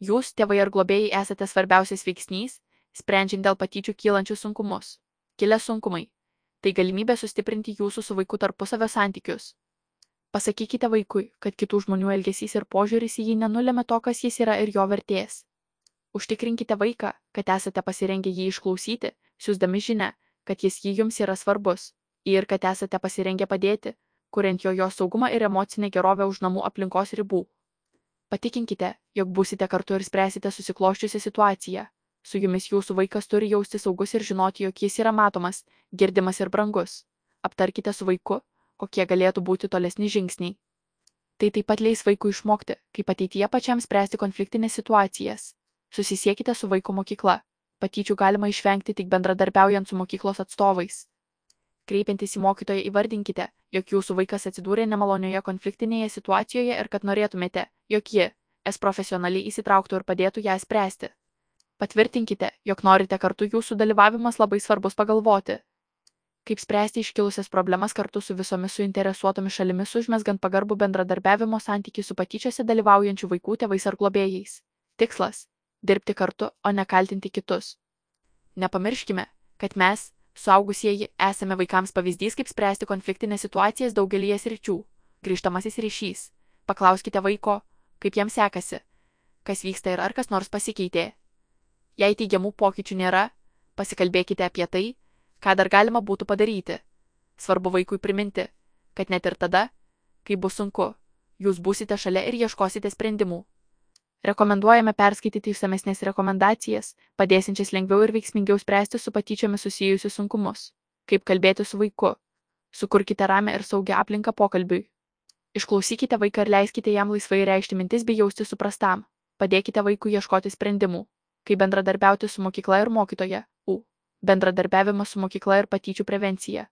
Jūs, tėvai ar globėjai, esate svarbiausias veiksnys, sprendžiant dėl patyčių kylančius sunkumus. Kilę sunkumai - tai galimybė sustiprinti jūsų su vaiku tarpusavio santykius. Pasakykite vaikui, kad kitų žmonių elgesys ir požiūris į jį nenulėmė to, kas jis yra ir jo vertės. Užtikrinkite vaiką, kad esate pasirengę jį išklausyti, siūsdami žinę, kad jis jį jums yra svarbus ir kad esate pasirengę padėti, kuriant jo jo saugumą ir emocinę gerovę už namų aplinkos ribų. Patikinkite, jog būsite kartu ir spręsite susikloščiusią situaciją. Su jumis jūsų vaikas turi jausti saugus ir žinoti, jog jis yra matomas, girdimas ir brangus. Aptarkite su vaiku, kokie galėtų būti tolesni žingsniai. Tai taip pat leis vaikui išmokti, kaip ateityje pačiam spręsti konfliktinės situacijas. Susisiekite su vaiko mokykla. Patyčių galima išvengti tik bendradarbiaujant su mokyklos atstovais. Kreipiantis į mokytoją įvardinkite, jog jūsų vaikas atsidūrė nemalonioje konfliktinėje situacijoje ir kad norėtumėte, jog ji, es profesionaliai įsitrauktų ir padėtų ją spręsti. Patvirtinkite, jog norite kartu jūsų dalyvavimas labai svarbus pagalvoti. Kaip spręsti iškilusias problemas kartu su visomis suinteresuotomis šalimis užmesgant pagarbų bendradarbiavimo santykių su patyčiose dalyvaujančių vaikų tėvais ar globėjais. Tikslas - dirbti kartu, o ne kaltinti kitus. Nepamirškime, kad mes, suaugusieji, esame vaikams pavyzdys, kaip spręsti konfliktinės situacijas daugelį sričių. Grįžtamasis ryšys. Paklauskite vaiko, kaip jam sekasi, kas vyksta ir ar kas nors pasikeitė. Jei teigiamų pokyčių nėra, pasikalbėkite apie tai, ką dar galima būtų padaryti. Svarbu vaikui priminti, kad net ir tada, kai bus sunku, jūs būsite šalia ir ieškosite sprendimų. Rekomenduojame perskaityti išsamesnės rekomendacijas, padėsinčias lengviau ir veiksmingiau spręsti su patyčiomis susijusius sunkumus. Kaip kalbėti su vaiku. Sukurkite ramę ir saugią aplinką pokalbiui. Išklausykite vaiką ir leiskite jam laisvai reikšti mintis bei jausti suprastam. Padėkite vaikui ieškoti sprendimų. Kaip bendradarbiauti su mokykla ir mokytoja. U. Bendradarbiavimas su mokykla ir patyčių prevencija.